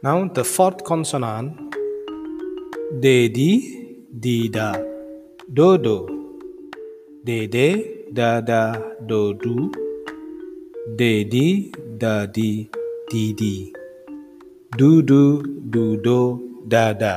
Now the fourth consonant de di di da do do. De de da da do do de di da di di di. Do do do do da da.